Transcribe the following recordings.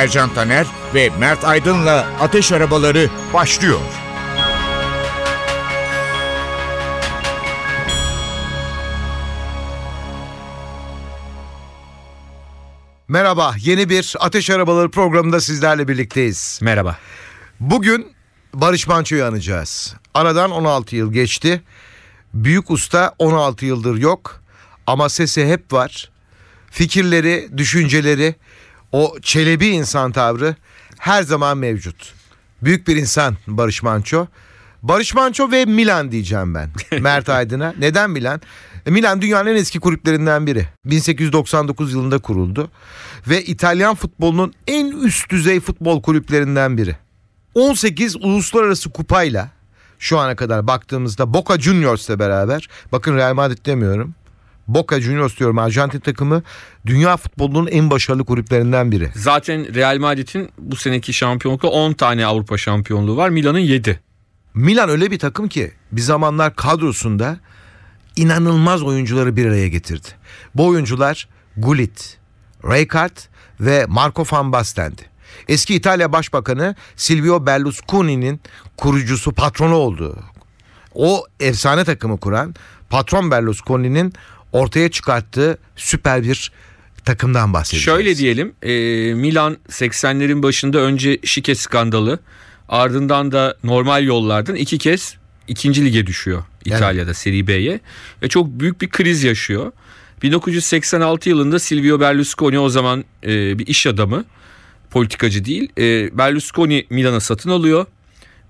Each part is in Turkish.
Ercan Taner ve Mert Aydın'la Ateş Arabaları başlıyor. Merhaba, yeni bir Ateş Arabaları programında sizlerle birlikteyiz. Merhaba. Bugün Barış Manço'yu anacağız. Aradan 16 yıl geçti. Büyük usta 16 yıldır yok ama sesi hep var. Fikirleri, düşünceleri, o çelebi insan tavrı her zaman mevcut. Büyük bir insan Barış Manço. Barış Manço ve Milan diyeceğim ben. Mert Aydın'a. Neden Milan? E, Milan dünyanın en eski kulüplerinden biri. 1899 yılında kuruldu ve İtalyan futbolunun en üst düzey futbol kulüplerinden biri. 18 uluslararası kupayla şu ana kadar baktığımızda Boca Juniors'la beraber bakın Real Madrid demiyorum. Boca Juniors diyorum Arjantin takımı dünya futbolunun en başarılı kulüplerinden biri. Zaten Real Madrid'in bu seneki şampiyonlukta 10 tane Avrupa şampiyonluğu var. Milan'ın 7. Milan öyle bir takım ki bir zamanlar kadrosunda inanılmaz oyuncuları bir araya getirdi. Bu oyuncular Gullit, Rijkaard ve Marco van Basten'di. Eski İtalya Başbakanı Silvio Berlusconi'nin kurucusu, patronu oldu. O efsane takımı kuran patron Berlusconi'nin ortaya çıkarttığı süper bir takımdan bahsediyoruz. Şöyle diyelim e, Milan 80'lerin başında önce şike skandalı ardından da normal yollardan iki kez ikinci lige düşüyor İtalya'da Serie B'ye ve çok büyük bir kriz yaşıyor. 1986 yılında Silvio Berlusconi o zaman e, bir iş adamı politikacı değil e, Berlusconi Milan'a satın alıyor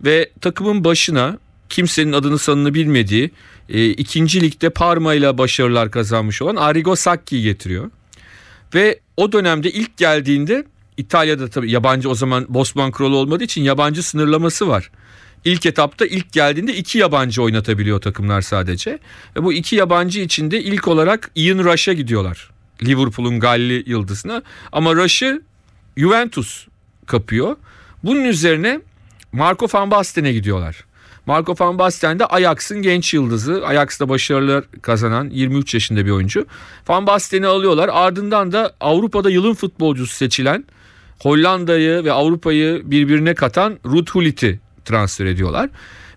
ve takımın başına kimsenin adını sanını bilmediği e, ikinci ligde Parma başarılar kazanmış olan Arrigo Sacchi'yi getiriyor. Ve o dönemde ilk geldiğinde İtalya'da tabii yabancı o zaman Bosman kralı olmadığı için yabancı sınırlaması var. İlk etapta ilk geldiğinde iki yabancı oynatabiliyor takımlar sadece. Ve bu iki yabancı içinde ilk olarak Ian Rush'a gidiyorlar. Liverpool'un Galli yıldızına. Ama Rush'ı Juventus kapıyor. Bunun üzerine Marco van Basten'e gidiyorlar. Marco van Basten de Ajax'ın genç yıldızı. Ajax'ta başarılar kazanan 23 yaşında bir oyuncu. Van Basten'i alıyorlar. Ardından da Avrupa'da yılın futbolcusu seçilen Hollanda'yı ve Avrupa'yı birbirine katan Ruud Gullit'i transfer ediyorlar.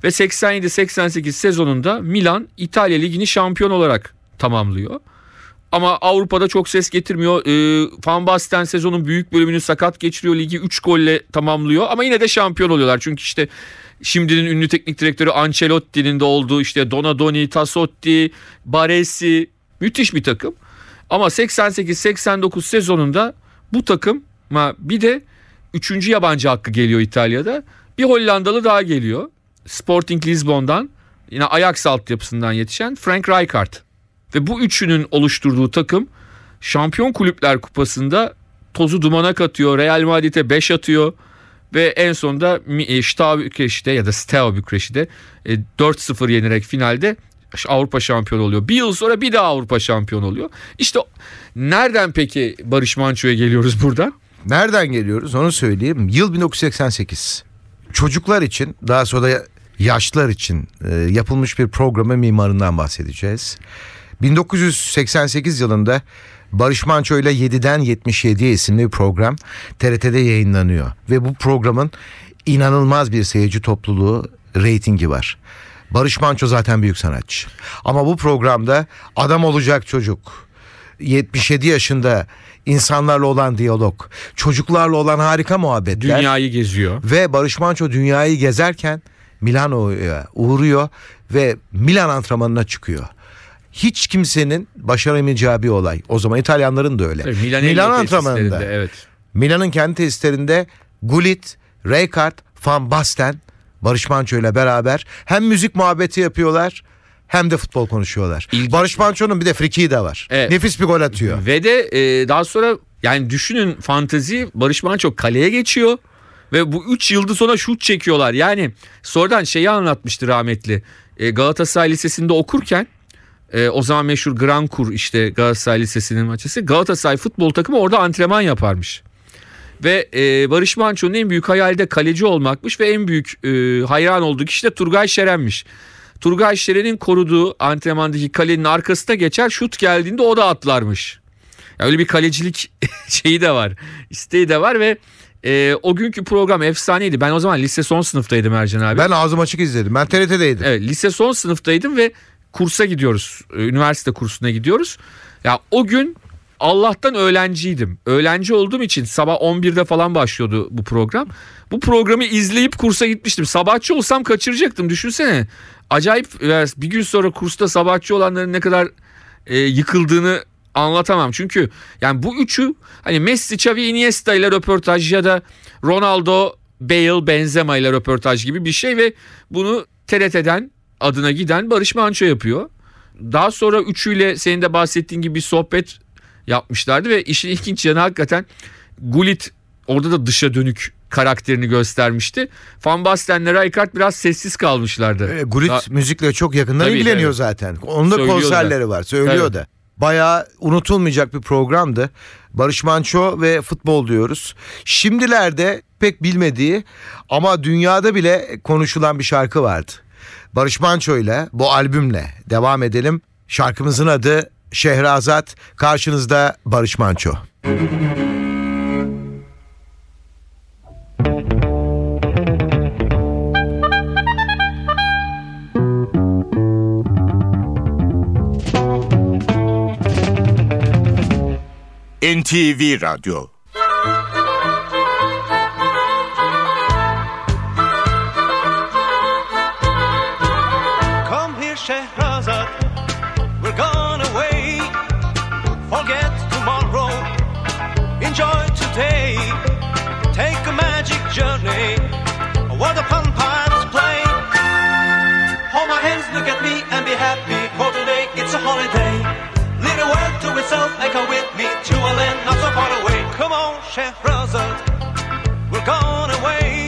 Ve 87-88 sezonunda Milan İtalya Ligi'ni şampiyon olarak tamamlıyor. Ama Avrupa'da çok ses getirmiyor. Ee, Van Basten sezonun büyük bölümünü sakat geçiriyor. Ligi 3 golle tamamlıyor. Ama yine de şampiyon oluyorlar. Çünkü işte şimdinin ünlü teknik direktörü Ancelotti'nin de olduğu işte Donadoni, Tassotti, Baresi müthiş bir takım. Ama 88-89 sezonunda bu takım bir de 3. yabancı hakkı geliyor İtalya'da. Bir Hollandalı daha geliyor. Sporting Lisbon'dan yine Ajax altyapısından yetişen Frank Rijkaard. Ve bu üçünün oluşturduğu takım Şampiyon Kulüpler Kupası'nda tozu dumana katıyor. Real Madrid'e 5 atıyor. Ve en sonunda Steaua Bükreş'te ya da Steaua Bükreş'te 4-0 yenerek finalde Avrupa şampiyonu oluyor. Bir yıl sonra bir daha Avrupa şampiyonu oluyor. İşte nereden peki Barış Manço'ya geliyoruz burada? Nereden geliyoruz onu söyleyeyim. Yıl 1988. Çocuklar için daha sonra yaşlılar için e, yapılmış bir programın mimarından bahsedeceğiz. 1988 yılında Barış Manço ile 7'den 77'ye isimli bir program TRT'de yayınlanıyor. Ve bu programın inanılmaz bir seyirci topluluğu reytingi var. Barış Manço zaten büyük sanatçı. Ama bu programda adam olacak çocuk. 77 yaşında insanlarla olan diyalog, çocuklarla olan harika muhabbetler. Dünyayı geziyor. Ve Barış Manço dünyayı gezerken Milano'ya uğruyor ve Milan antrenmanına çıkıyor hiç kimsenin başaramayacağı bir olay. O zaman İtalyanların da öyle. Tabii, Milan, Milan antrenmanında. Evet. Milan'ın kendi tesislerinde Gullit, Rijkaard, Van Basten, Barış Manço ile beraber hem müzik muhabbeti yapıyorlar hem de futbol konuşuyorlar. İlginç. Barış Manço'nun bir de frikiği de var. Evet. Nefis bir gol atıyor. Ve de e, daha sonra Yani düşünün fantezi Barış Manço kaleye geçiyor ve bu 3 yıldız sonra şut çekiyorlar. Yani sonradan şeyi anlatmıştı rahmetli. E, Galatasaray Lisesi'nde okurken e, o zaman meşhur Grand Kur işte Galatasaray Lisesi'nin maçısı. Galatasaray futbol takımı orada antrenman yaparmış. Ve e, Barış Manço'nun en büyük hayali de kaleci olmakmış ve en büyük e, hayran olduğu kişi de Turgay Şeren'miş. Turgay Şeren'in koruduğu antrenmandaki kalenin arkasına geçer şut geldiğinde o da atlarmış. Yani öyle bir kalecilik şeyi de var isteği de var ve e, o günkü program efsaneydi. Ben o zaman lise son sınıftaydım Ercan abi. Ben ağzım açık izledim. Ben TRT'deydim. Evet lise son sınıftaydım ve kursa gidiyoruz. E, üniversite kursuna gidiyoruz. Ya o gün Allah'tan öğlenciydim. Öğlenci olduğum için sabah 11'de falan başlıyordu bu program. Bu programı izleyip kursa gitmiştim. Sabahçı olsam kaçıracaktım düşünsene. Acayip bir gün sonra kursta sabahçı olanların ne kadar e, yıkıldığını anlatamam. Çünkü yani bu üçü hani Messi, Xavi, Iniesta ile röportaj ya da Ronaldo, Bale, Benzema ile röportaj gibi bir şey ve bunu TRT'den adına giden Barış Manço yapıyor. Daha sonra üçüyle senin de bahsettiğin gibi bir sohbet yapmışlardı ve işin ilginç yanı hakikaten Gullit orada da dışa dönük karakterini göstermişti. Van Basten'le Rijkaard biraz sessiz kalmışlardı. E, Gullit da, müzikle çok yakından Tabii, ilgileniyor evet. zaten. Onun da söylüyor konserleri da. var söylüyor evet. da. Bayağı unutulmayacak bir programdı. Barış Manço ve futbol diyoruz. Şimdilerde pek bilmediği ama dünyada bile konuşulan bir şarkı vardı. Barış Manço ile bu albümle devam edelim. Şarkımızın adı Şehrazat. Karşınızda Barış Manço. NTV Radyo itself, echo with me to a land not so far away. Come on, Shehrazad, we're gone away.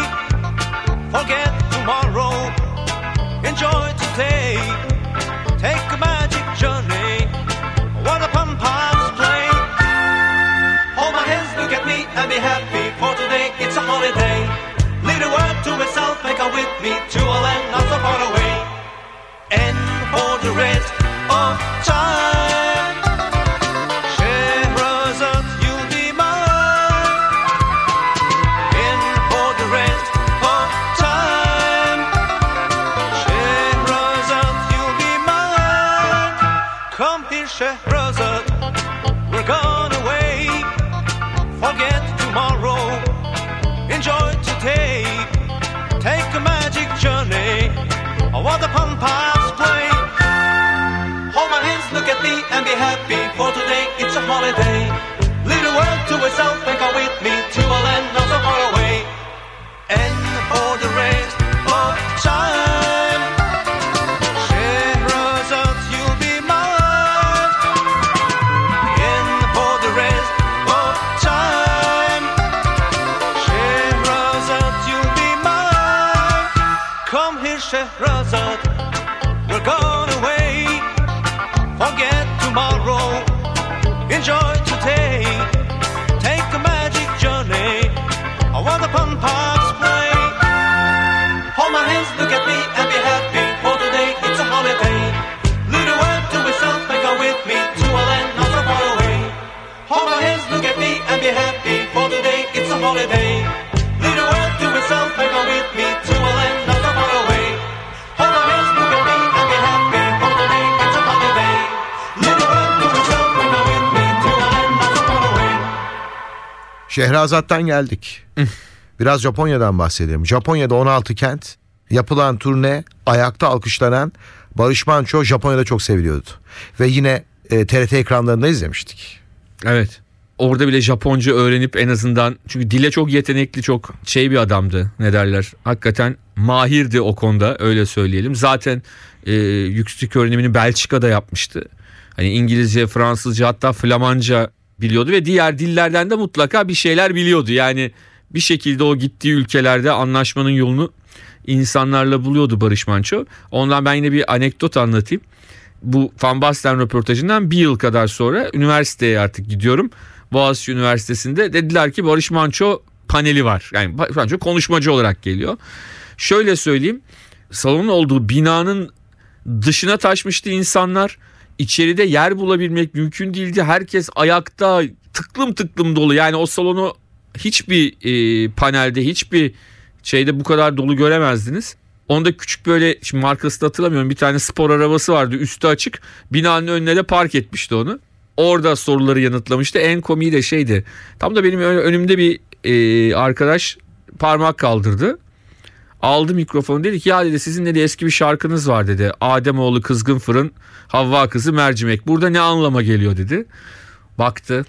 Forget tomorrow, enjoy today. Şehrazat'tan geldik. Biraz Japonya'dan bahsedelim. Japonya'da 16 kent yapılan turne ayakta alkışlanan Barış Manço Japonya'da çok seviliyordu. Ve yine e, TRT ekranlarında izlemiştik. Evet. Orada bile Japonca öğrenip en azından çünkü dile çok yetenekli çok şey bir adamdı ne derler. Hakikaten mahirdi o konuda öyle söyleyelim. Zaten e, yüksek öğrenimini Belçika'da yapmıştı. Hani İngilizce, Fransızca hatta Flamanca biliyordu ve diğer dillerden de mutlaka bir şeyler biliyordu. Yani bir şekilde o gittiği ülkelerde anlaşmanın yolunu insanlarla buluyordu Barış Manço. Ondan ben yine bir anekdot anlatayım. Bu Van Basten röportajından bir yıl kadar sonra üniversiteye artık gidiyorum. Boğaziçi Üniversitesi'nde dediler ki Barış Manço paneli var. Yani Barış Manço konuşmacı olarak geliyor. Şöyle söyleyeyim salonun olduğu binanın dışına taşmıştı insanlar. İçeride yer bulabilmek mümkün değildi. Herkes ayakta tıklım tıklım dolu. Yani o salonu hiçbir e, panelde hiçbir şeyde bu kadar dolu göremezdiniz. Onda küçük böyle şimdi markasını hatırlamıyorum bir tane spor arabası vardı üstü açık binanın önüne de park etmişti onu. Orada soruları yanıtlamıştı en komiği de şeydi tam da benim önümde bir e, arkadaş parmak kaldırdı. Aldı mikrofonu dedi ki ya dedi sizin dedi eski bir şarkınız var dedi. Ademoğlu kızgın fırın Havva kızı mercimek burada ne anlama geliyor dedi. Baktı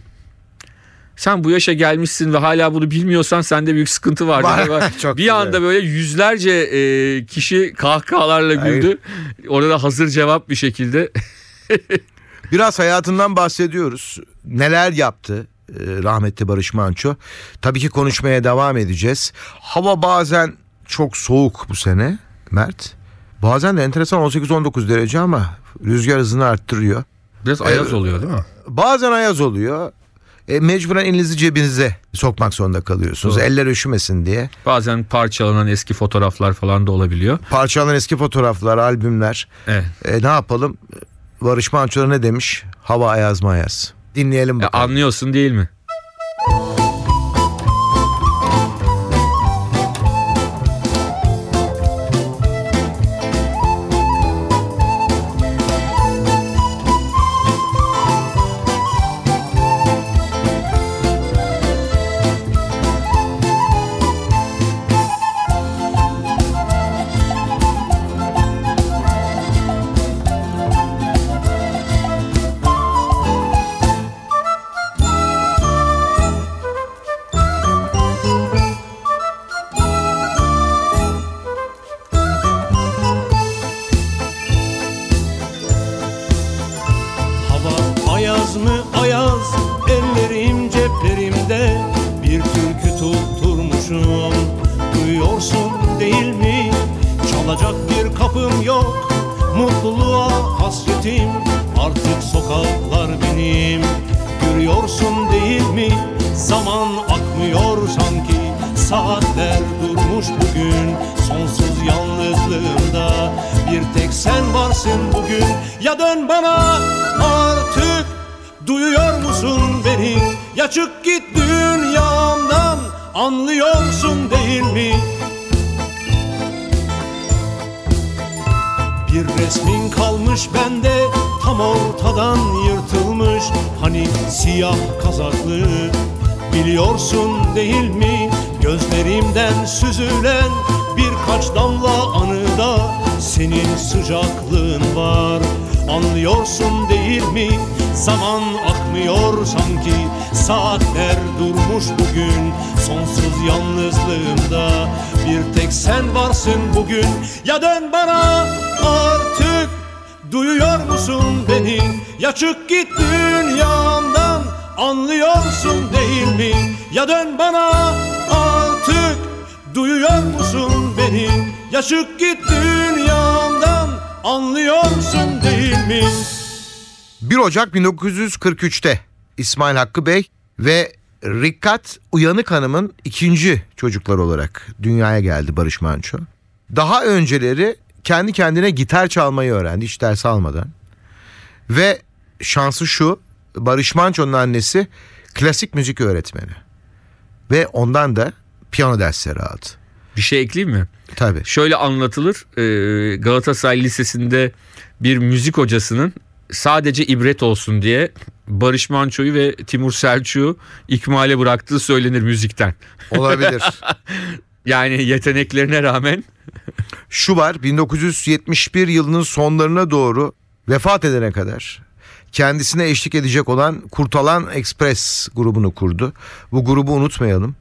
sen bu yaşa gelmişsin ve hala bunu bilmiyorsan sende büyük sıkıntı var. Var. Çok bir güzel. anda böyle yüzlerce e, kişi kahkahalarla güldü. Orada da hazır cevap bir şekilde. Biraz hayatından bahsediyoruz. Neler yaptı e, rahmetli Barış Manço. Tabii ki konuşmaya devam edeceğiz. Hava bazen çok soğuk bu sene Mert. Bazen de enteresan 18-19 derece ama rüzgar hızını arttırıyor. Biraz ayaz oluyor değil mi? Bazen ayaz oluyor. E, mecburen elinizi cebinize sokmak zorunda kalıyorsunuz. Doğru. Eller üşümesin diye. Bazen parçalanan eski fotoğraflar falan da olabiliyor. Parçalanan eski fotoğraflar, albümler. Evet. E, ne yapalım? Barış Manço ne demiş? Hava ayaz mı ayaz? Dinleyelim E, bakalım. anlıyorsun değil mi? Sen varsın bugün. Ya dön bana artık. Duyuyor musun beni? Ya çık git dünyamdan. Anlıyorsun değil mi? Bir resmin kalmış bende. Tam ortadan yırtılmış. Hani siyah kazaklı. Biliyorsun değil mi? Gözlerimden süzülen birkaç damla anıda Senin sıcaklığın var. Anlıyorsun değil mi? Zaman akmıyor sanki. Saatler durmuş bugün Sonsuz yalnızlığımda bir tek sen varsın bugün. Ya dön bana artık. Duyuyor musun beni? Ya çık git dünyamdan anlıyorsun değil mi? Ya dön bana artık. Duyuyor musun beni? Ya çık git dünyamdan anlıyorsun değil mi 1 Ocak 1943'te İsmail Hakkı Bey ve Rikkat Uyanık Hanım'ın ikinci çocuklar olarak dünyaya geldi Barış Manço. Daha önceleri kendi kendine gitar çalmayı öğrendi hiç ders almadan. Ve şansı şu Barış Manço'nun annesi klasik müzik öğretmeni. Ve ondan da piyano dersleri aldı. Bir şey ekleyeyim mi? Tabii. Şöyle anlatılır. e, Galatasaray Lisesi'nde bir müzik hocasının sadece ibret olsun diye Barış Manço'yu ve Timur Selçuk'u ikmale bıraktığı söylenir müzikten. Olabilir. Yani yeteneklerine rağmen Şu var 1971 yılının sonlarına doğru vefat edene kadar kendisine eşlik edecek olan Kurtalan Express grubunu kurdu. Bu grubu unutmayalım.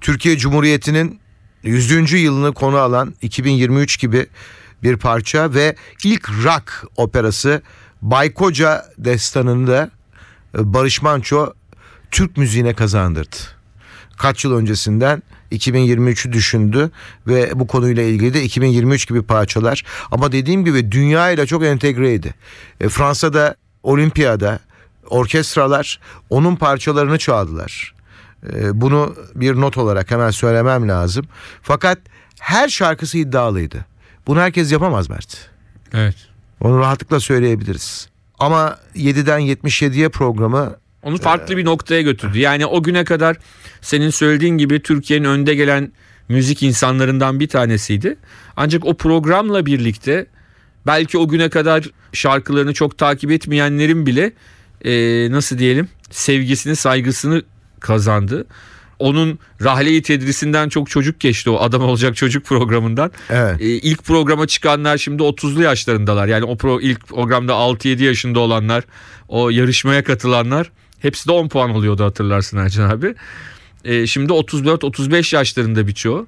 Türkiye Cumhuriyeti'nin 100. yılını konu alan 2023 gibi bir parça ve ilk rock operası Baykoca Destanı'nda e, Barış Manço Türk müziğine kazandırdı. Kaç yıl öncesinden 2023'ü düşündü ve bu konuyla ilgili de 2023 gibi parçalar ama dediğim gibi dünya ile çok entegreydi. E, Fransa'da olimpiyada orkestralar onun parçalarını çaldılar. E, bunu bir not olarak hemen söylemem lazım. Fakat her şarkısı iddialıydı. Bunu herkes yapamaz Mert. Evet. Onu rahatlıkla söyleyebiliriz. Ama 7'den 77'ye programı Onu farklı bir noktaya götürdü. Yani o güne kadar senin söylediğin gibi Türkiye'nin önde gelen müzik insanlarından bir tanesiydi. Ancak o programla birlikte belki o güne kadar şarkılarını çok takip etmeyenlerin bile e, nasıl diyelim sevgisini saygısını kazandı. Onun Rahle-i Tedrisinden çok çocuk geçti o Adam Olacak Çocuk programından. Evet. E, ilk programa çıkanlar şimdi 30'lu yaşlarındalar. Yani o pro, ilk programda 6-7 yaşında olanlar, o yarışmaya katılanlar hepsi de 10 puan oluyordu hatırlarsın Ercan abi. E, şimdi 34-35 yaşlarında birçoğu.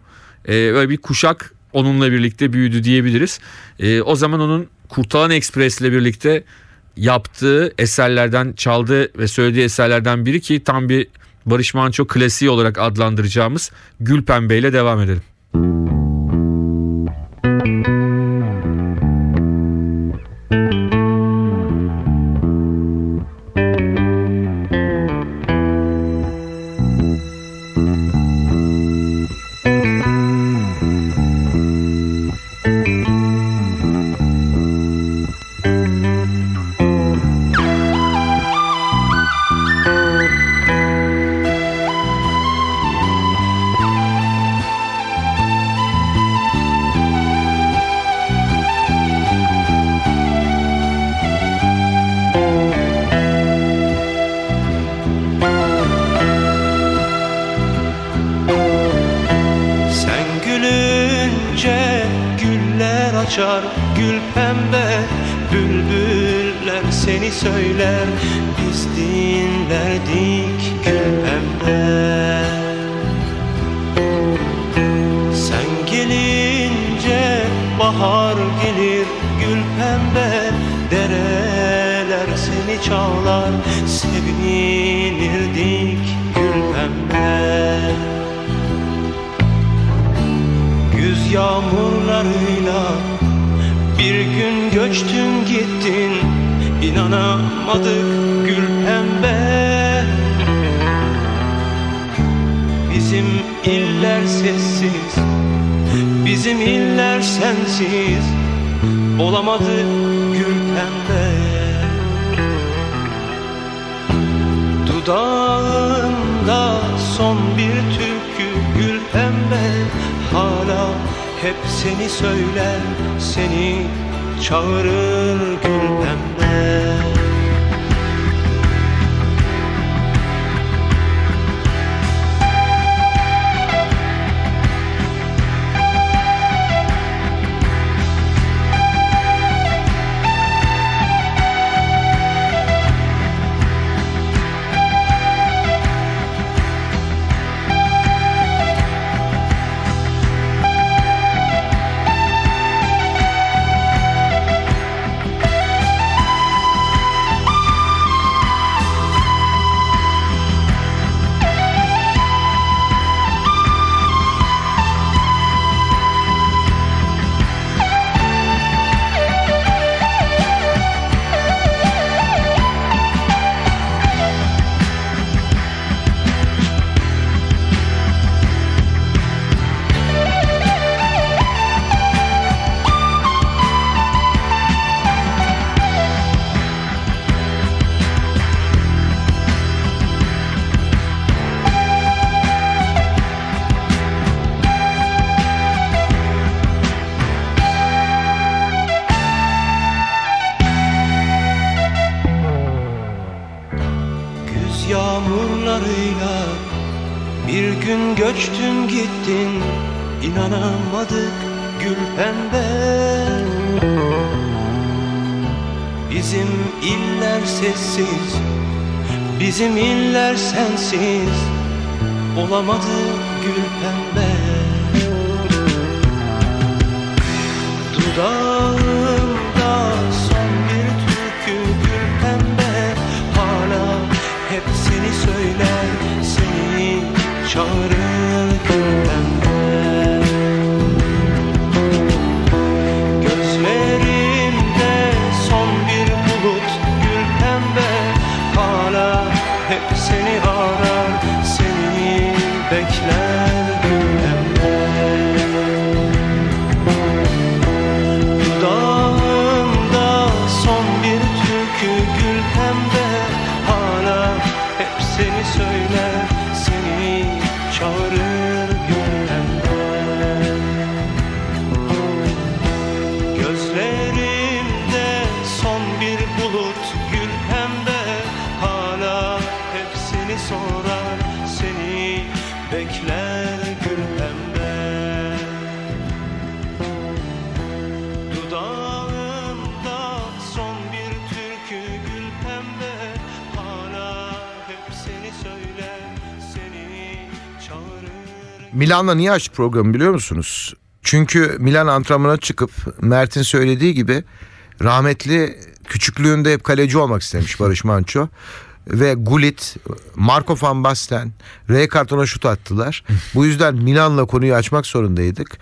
E, böyle bir kuşak onunla birlikte büyüdü diyebiliriz. E, o zaman onun Kurtalan Express ile birlikte yaptığı eserlerden çaldığı ve söylediği eserlerden biri ki tam bir Barış Manço klasiği olarak adlandıracağımız Gül Pembe ile devam edelim. İnanamadık gül pembe. Bizim iller sessiz Bizim iller sensiz. Olamadı gül pembe. Dudağında son bir türkü gül pembe. Hala hep seni söyler Seni çağırır gül pembe gün göçtün gittin İnanamadık gül pembe. Bizim iller sessiz Bizim iller sensiz Olamadı gül pembe. Dudağımda çağırır gül Milan'la niye açtık programı biliyor musunuz? Çünkü Milan antrenmana çıkıp Mert'in söylediği gibi rahmetli küçüklüğünde hep kaleci olmak istemiş Barış Manço. Ve Gullit, Marco van Basten, R kartona şut attılar. Bu yüzden Milan'la konuyu açmak zorundaydık.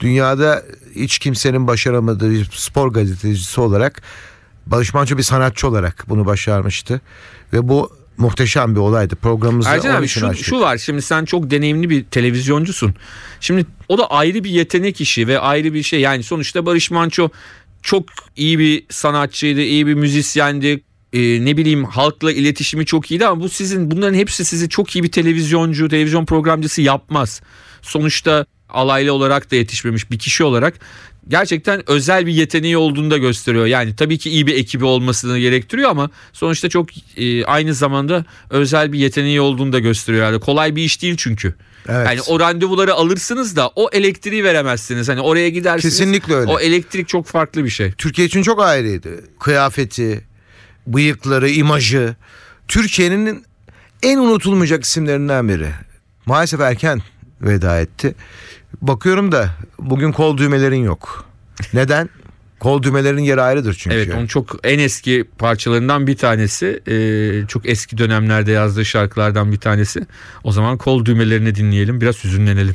Dünyada hiç kimsenin başaramadığı bir spor gazetecisi olarak Barış Manço bir sanatçı olarak bunu başarmıştı. Ve bu muhteşem bir olaydı. Programımızda Ercan abi şu, açtık. şu var şimdi sen çok deneyimli bir televizyoncusun. Şimdi o da ayrı bir yetenek işi ve ayrı bir şey. Yani sonuçta Barış Manço çok iyi bir sanatçıydı, iyi bir müzisyendi. Ee, ne bileyim halkla iletişimi çok iyiydi ama bu sizin bunların hepsi sizi çok iyi bir televizyoncu, televizyon programcısı yapmaz. Sonuçta alaylı olarak da yetişmemiş bir kişi olarak gerçekten özel bir yeteneği olduğunu da gösteriyor. Yani tabii ki iyi bir ekibi olmasını gerektiriyor ama sonuçta çok e, aynı zamanda özel bir yeteneği olduğunu da gösteriyor. Yani kolay bir iş değil çünkü. Evet. Yani o randevuları alırsınız da o elektriği veremezsiniz. Hani oraya gidersiniz. Kesinlikle öyle. O elektrik çok farklı bir şey. Türkiye için çok ayrıydı. Kıyafeti, bıyıkları, imajı. Türkiye'nin en unutulmayacak isimlerinden biri. Maalesef erken veda etti. Bakıyorum da bugün kol düğmelerin yok. Neden? Kol düğmelerin yeri ayrıdır çünkü. Evet onun çok en eski parçalarından bir tanesi. Ee, çok eski dönemlerde yazdığı şarkılardan bir tanesi. O zaman kol düğmelerini dinleyelim biraz hüzünlenelim.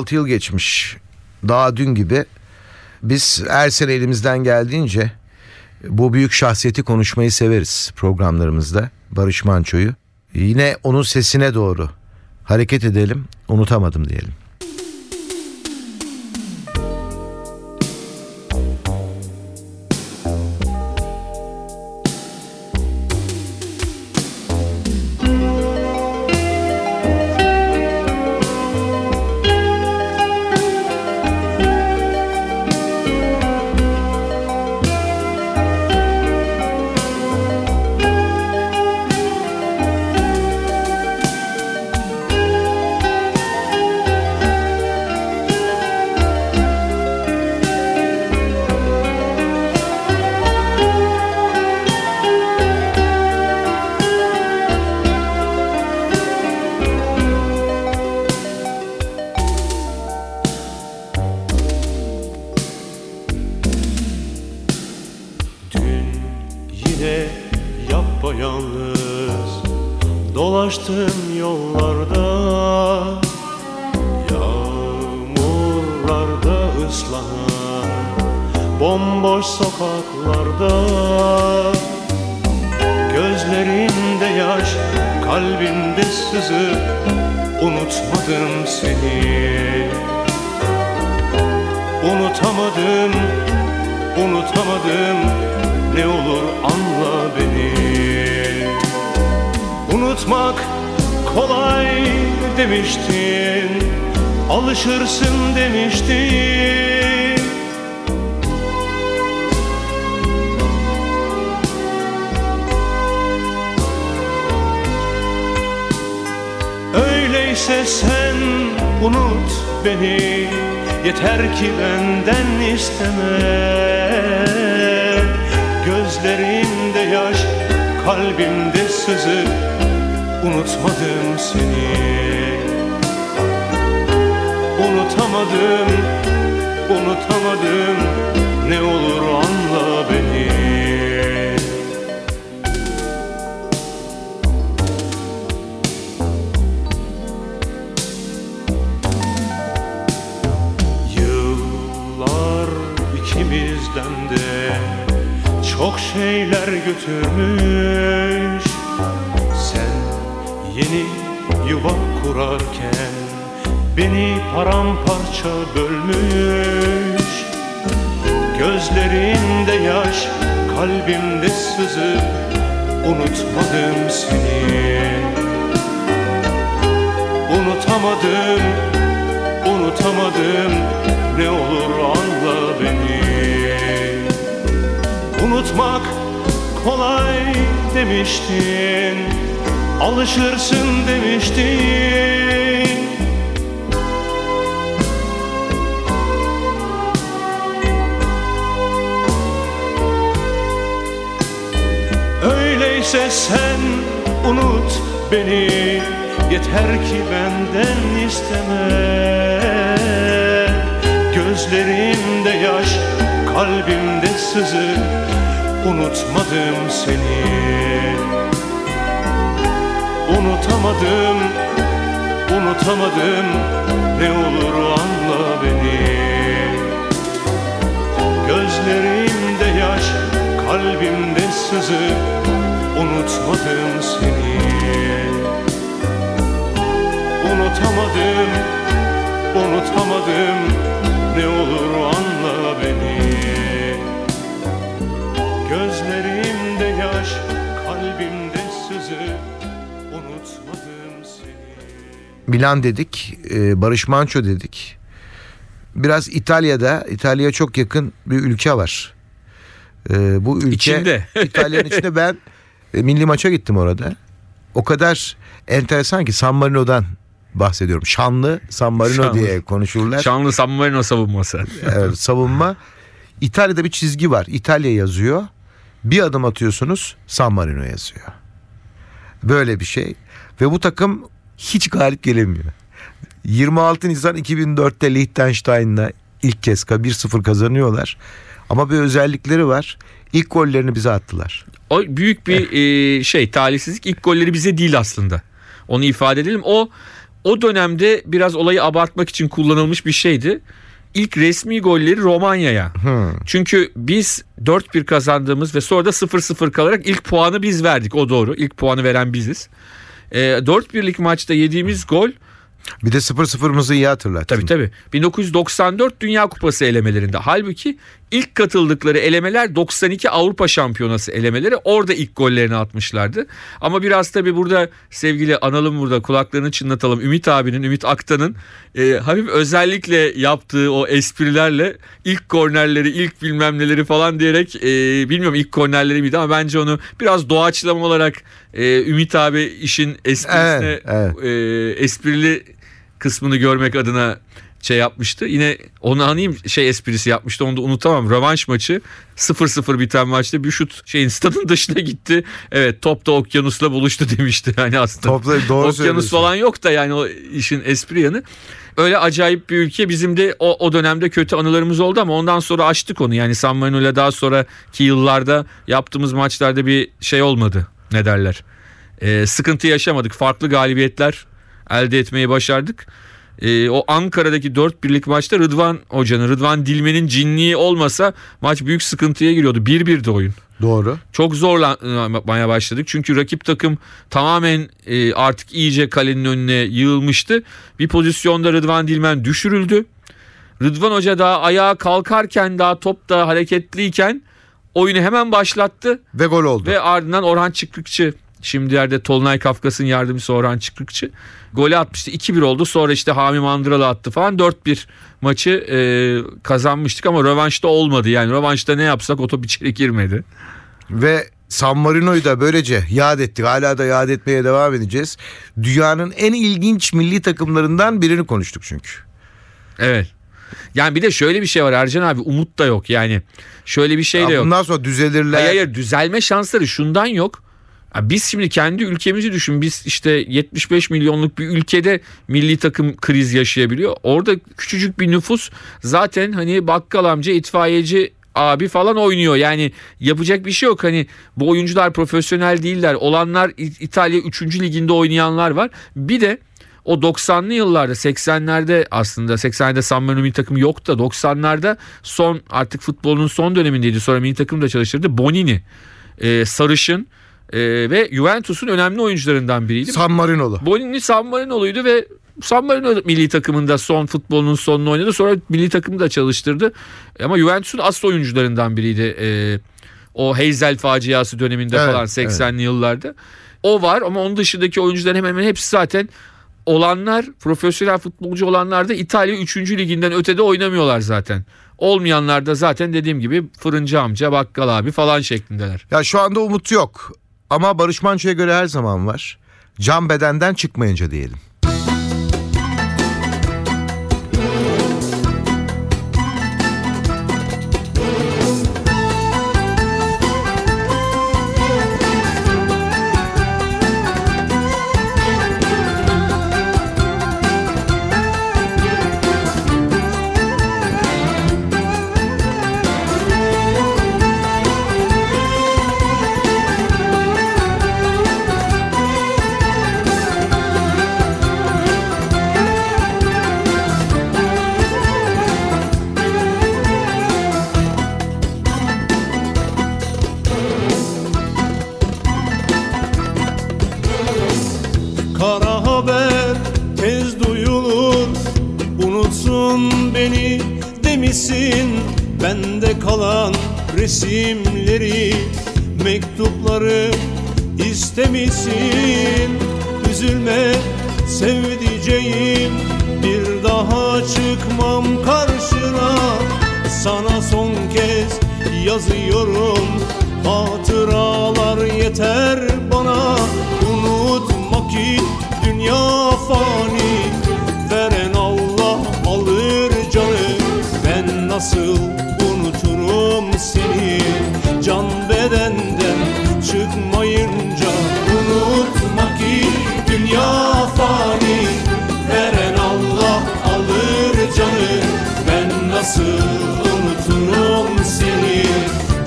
5-6 yıl geçmiş daha dün gibi biz her sene elimizden geldiğince bu büyük şahsiyeti konuşmayı severiz programlarımızda Barış Manço'yu. Yine onun sesine doğru hareket edelim unutamadım diyelim. Unutamadım ne olur anla beni. Unutmak kolay demiştin Alışırsın demiştin. Öyleyse sen unut beni Yeter ki benden isteme Gözlerimde yaş, kalbimde sızı. Unutmadım seni. Unutamadım, unutamadım. Ne olur anla beni çok şeyler götürmüş. Sen yeni yuva kurarken beni paramparça bölmüş. Gözlerinde yaş, kalbimde sızı Unutmadım seni. Unutamadım, unutamadım Ne olur anla beni unutmak kolay demiştin Alışırsın demiştin. Öyleyse sen unut beni Yeter ki benden isteme. Gözlerimde yaş, kalbimde sızı Unutmadım seni. Unutamadım, unutamadım. Ne olur anla beni. Gözlerimde yaş, kalbimde sızı. Unutmadım seni. Unutamadım, unutamadım. Ne olur anla beni Gözlerimde yaş, kalbimde sızı Unutmadım seni Milan dedik, e, Barış Manço dedik. Biraz İtalya'da, İtalya'ya çok yakın bir ülke var. E, bu ülke İçinde. İtalya'nın içinde ben e, milli maça gittim orada. O kadar enteresan ki San Marino'dan bahsediyorum. Şanlı San Marino Şanlı. diye konuşurlar. Şanlı San Marino savunması. Evet, savunma. İtalya'da bir çizgi var. İtalya yazıyor. Bir adım atıyorsunuz San Marino yazıyor. Böyle bir şey. Ve bu takım hiç galip gelemiyor. 26 Nisan 2004'te Liechtenstein'la ilk kez 1-0 kazanıyorlar. Ama bir özellikleri var. İlk gollerini bize attılar. O büyük bir e, şey talihsizlik. İlk golleri bize değil aslında. Onu ifade edelim. O o dönemde biraz olayı abartmak için kullanılmış bir şeydi. İlk resmi golleri Romanya'ya. Çünkü biz 4-1 kazandığımız ve sonra da 0-0 kalarak ilk puanı biz verdik. O doğru. İlk puanı veren biziz. E, 4-1'lik maçta yediğimiz gol Bir de 0-0'ımızı iyi hatırlattın. Tabii tabii. 1994 Dünya Kupası elemelerinde. Halbuki ilk katıldıkları elemeler 92 Avrupa Şampiyonası elemeleri. Orada ilk gollerini atmışlardı. Ama biraz tabii burada sevgili analım burada kulaklarını çınlatalım. Ümit abinin, Ümit Aktan'ın e, hafif özellikle yaptığı o esprilerle ilk kornerleri, ilk bilmem neleri falan diyerek e, bilmiyorum ilk kornerleri miydi ama bence onu biraz doğaçlama olarak e, Ümit abi işin esprisine Evet, evet. e, esprili kısmını görmek adına şey yapmıştı. Yine onu anayım şey esprisi yapmıştı onu da unutamam. Rövanş maçı 0-0 biten maçta bir şut şeyin stadın dışına gitti. Evet top da okyanusla buluştu demişti. Yani aslında Topla doğru okyanus falan yok da yani o işin espri yanı. Öyle acayip bir ülke bizim de o, o dönemde kötü anılarımız oldu ama ondan sonra açtık onu. Yani San Marino'yla daha sonraki yıllarda yaptığımız maçlarda bir şey olmadı. Ne derler? Ee, sıkıntı yaşamadık. Farklı galibiyetler elde etmeyi başardık. Ee, o Ankara'daki 4 birlik maçta Rıdvan Hoca'nın, Rıdvan Dilmen'in cinliği olmasa maç büyük sıkıntıya giriyordu. 1-1'di oyun. Doğru. Çok zorlanmaya başladık. Çünkü rakip takım tamamen e, artık iyice kalenin önüne yığılmıştı. Bir pozisyonda Rıdvan Dilmen düşürüldü. Rıdvan Hoca daha ayağa kalkarken daha top da hareketliyken oyunu hemen başlattı. Ve gol oldu. Ve ardından Orhan Çıkrıkçı şimdi yerde Tolunay Kafkas'ın yardımcısı Orhan Çıkrıkçı golü atmıştı. 2-1 oldu. Sonra işte Hami Mandıralı attı falan. 4-1 maçı e, kazanmıştık ama rövanşta olmadı. Yani rövanşta ne yapsak o top içeri girmedi. Ve San Marino'yu da böylece yad ettik. Hala da yad etmeye devam edeceğiz. Dünyanın en ilginç milli takımlarından birini konuştuk çünkü. Evet. Yani bir de şöyle bir şey var Ercan abi umut da yok yani. Şöyle bir şey de Ya yok. bundan sonra düzelirler. Hayır hayır düzelme şansları şundan yok. Biz şimdi kendi ülkemizi düşün. Biz işte 75 milyonluk bir ülkede milli takım kriz yaşayabiliyor. Orada küçücük bir nüfus zaten hani bakkal amca itfaiyeci abi falan oynuyor. Yani yapacak bir şey yok. Hani bu oyuncular profesyonel değiller. Olanlar İtalya 3. liginde oynayanlar var. Bir de o 90'lı yıllarda 80'lerde aslında 80'lerde San Marino milli takımı yoktu da 90'larda son artık futbolun son dönemindeydi. Sonra milli takım da çalıştırdı. Bonini e, sarışın e, ve Juventus'un önemli oyuncularından biriydi. San Marino'lu. Bonini San Marino'luydu ve San Marino milli takımında son futbolunun sonunu oynadı. Sonra milli takımı da çalıştırdı. Ama Juventus'un asıl oyuncularından biriydi. E, o Hazel faciası döneminde Evet, falan 80'li yıllarda. O var ama onun dışındaki oyuncuların hemen hemen hepsi zaten olanlar profesyonel futbolcu olanlar da İtalya 3. liginden ötede oynamıyorlar zaten. Olmayanlar da zaten dediğim gibi fırıncı amca, bakkal abi falan şeklindeler. Ya şu anda umut yok. Ama Barış Manço'ya göre her zaman var. Can bedenden çıkmayınca diyelim. Yazıyorum Hatıralar yeter bana. Unutma ki dünya fani. Veren Allah alır canı. Ben nasıl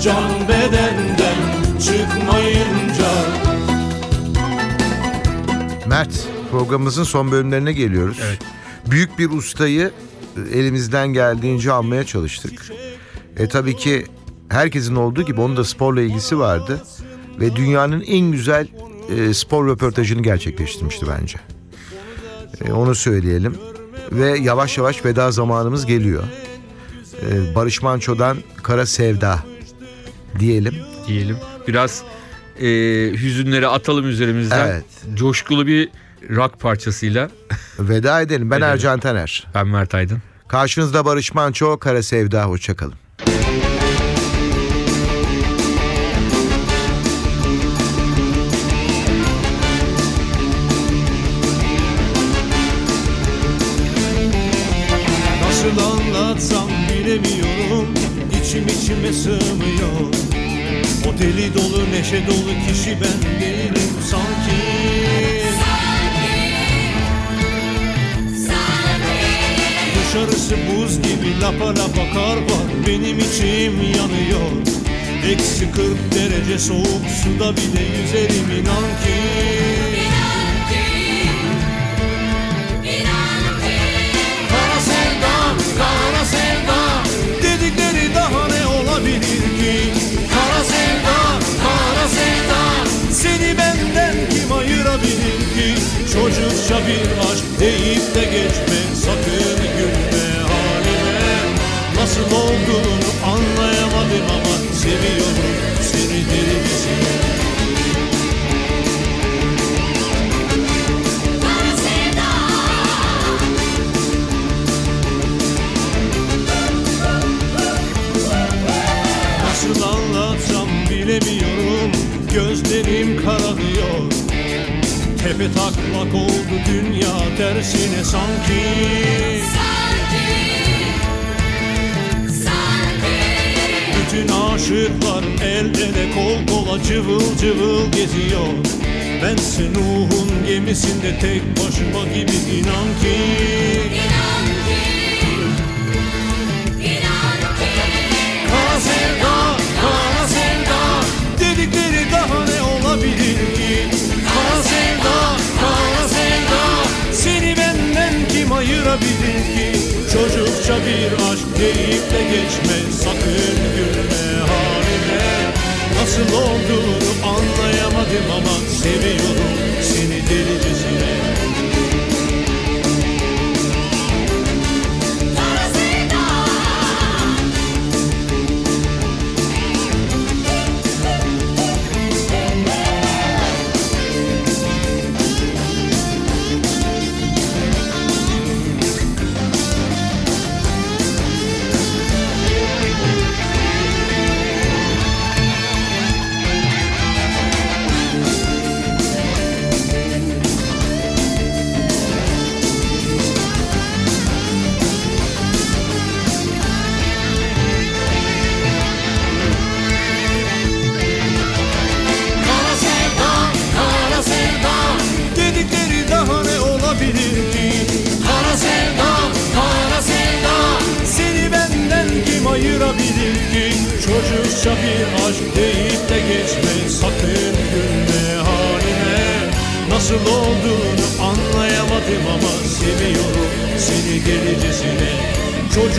Can bedenden çıkmayınca Mert programımızın son bölümlerine geliyoruz. Evet. Büyük bir ustayı e, elimizden geldiğince almaya çalıştık. E tabii ki herkesin olduğu gibi onun da sporla ilgisi vardı. Ve dünyanın en güzel e, spor röportajını gerçekleştirmişti bence. E, onu söyleyelim. Ve yavaş yavaş veda zamanımız geliyor. E, Barış Manço'dan Kara Sevda diyelim. diyelim. Biraz e, hüzünleri atalım üzerimizden. Evet. Coşkulu bir rock parçasıyla Veda edelim. Ben Edelim. Ercan Taner. ben Mert Aydın. Karşınızda Barış Manço, Kara Sevda. Hoşçakalın. Nasıl anlatsam bilemiyorum İçim içime sığmıyor O deli dolu neşe dolu kişi ben değilim. Sanki Dışarısı buz gibi lapa lapa kar var. Benim içim yanıyor. Eksi 40 derece soğuk suda bile yüzerim inan ki. Kara sevdam, kara sevdam Dedikleri daha ne olabilir Seni benden kim ayırabilir ki? Çocukça bir aşk deyip de geçme Sakın gülme halime. Nasıl olduğunu anlayamadım ama Seviyorum Tepe taklak oldu dünya tersine sanki. Bütün aşıklar el ele kol kola cıvıl cıvıl geziyor. Bense Nuh'un gemisinde tek başıma gibi inan ki. Kara kim ayırabilir ki Çocukça bir aşk deyip de geçme. Sakın gülme halime Nasıl olduğunu anlayamadım ama Seviyorum seni delicesine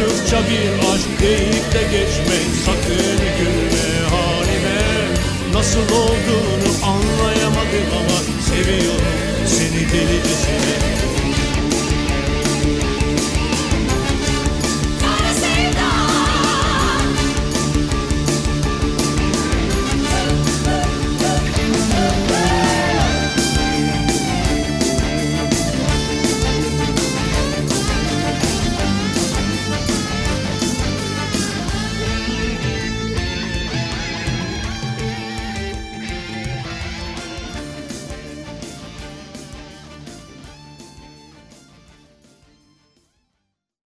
Çocukça bir aşk